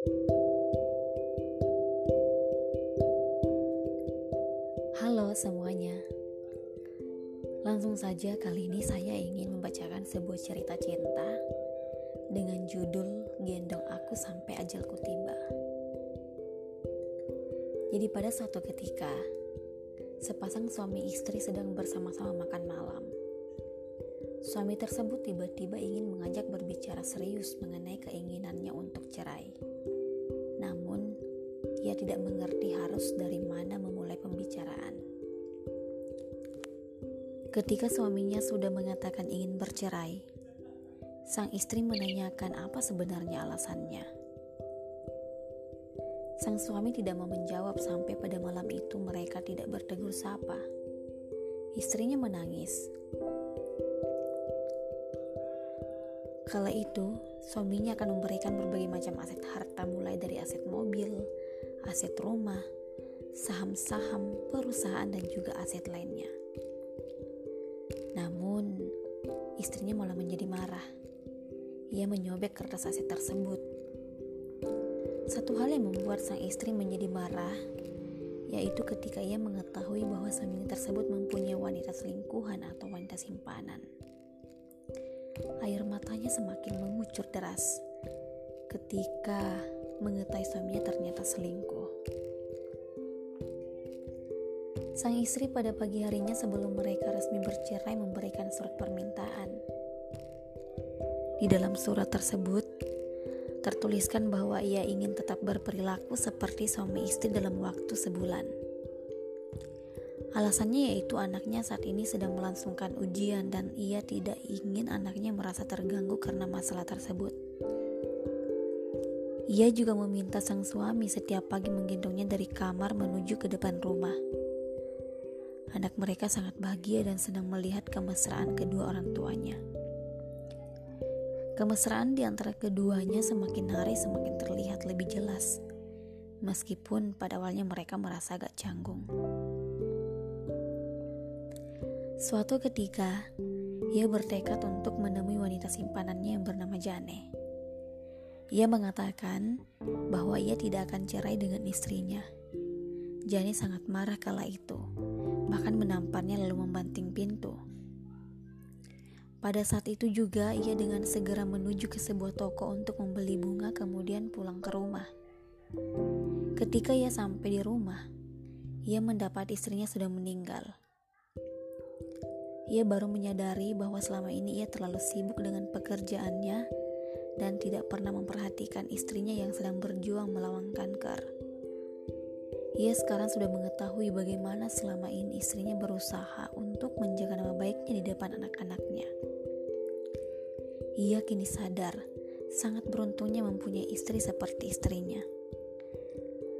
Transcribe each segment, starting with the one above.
Halo semuanya. Langsung saja kali ini saya ingin membacakan sebuah cerita cinta dengan judul Gendong Aku Sampai Ajalku Tiba. Jadi pada suatu ketika, sepasang suami istri sedang bersama-sama makan malam. Suami tersebut tiba-tiba ingin mengajak berbicara serius mengenai keinginannya untuk cerai. Ia tidak mengerti harus dari mana memulai pembicaraan. Ketika suaminya sudah mengatakan ingin bercerai, sang istri menanyakan apa sebenarnya alasannya. Sang suami tidak mau menjawab sampai pada malam itu mereka tidak bertegur sapa. Istrinya menangis. Kala itu, suaminya akan memberikan berbagai macam aset harta mulai dari aset mobil, aset rumah, saham-saham, perusahaan dan juga aset lainnya. Namun, istrinya malah menjadi marah. Ia menyobek kertas aset tersebut satu hal yang membuat sang istri menjadi marah, yaitu ketika ia mengetahui bahwa suaminya tersebut mempunyai wanita selingkuhan atau wanita simpanan. Air matanya semakin mengucur deras ketika mengetahui suaminya ternyata selingkuh. Sang istri pada pagi harinya sebelum mereka resmi bercerai memberikan surat permintaan. Di dalam surat tersebut, tertuliskan bahwa ia ingin tetap berperilaku seperti suami istri dalam waktu sebulan. Alasannya yaitu anaknya saat ini sedang melangsungkan ujian dan ia tidak ingin anaknya merasa terganggu karena masalah tersebut. Ia juga meminta sang suami setiap pagi menggendongnya dari kamar menuju ke depan rumah. Anak mereka sangat bahagia dan senang melihat kemesraan kedua orang tuanya. Kemesraan di antara keduanya semakin hari semakin terlihat lebih jelas, meskipun pada awalnya mereka merasa agak canggung. Suatu ketika, ia bertekad untuk menemui wanita simpanannya yang bernama Jane. Ia mengatakan bahwa ia tidak akan cerai dengan istrinya. Jane sangat marah kala itu, bahkan menamparnya lalu membanting pintu. Pada saat itu juga ia dengan segera menuju ke sebuah toko untuk membeli bunga kemudian pulang ke rumah. Ketika ia sampai di rumah, ia mendapat istrinya sudah meninggal. Ia baru menyadari bahwa selama ini ia terlalu sibuk dengan pekerjaannya dan tidak pernah memperhatikan istrinya yang sedang berjuang melawan kanker. Ia sekarang sudah mengetahui bagaimana selama ini istrinya berusaha untuk menjaga nama baiknya di depan anak-anaknya. Ia kini sadar, sangat beruntungnya mempunyai istri seperti istrinya.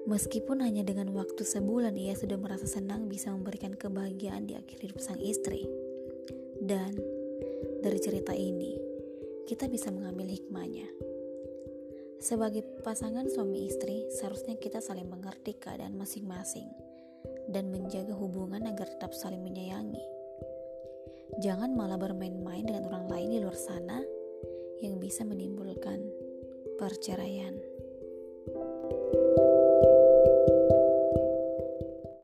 Meskipun hanya dengan waktu sebulan ia sudah merasa senang bisa memberikan kebahagiaan di akhir hidup sang istri. Dan dari cerita ini, kita bisa mengambil hikmahnya. Sebagai pasangan suami istri, seharusnya kita saling mengerti keadaan masing-masing dan menjaga hubungan agar tetap saling menyayangi. Jangan malah bermain-main dengan orang lain di luar sana yang bisa menimbulkan perceraian.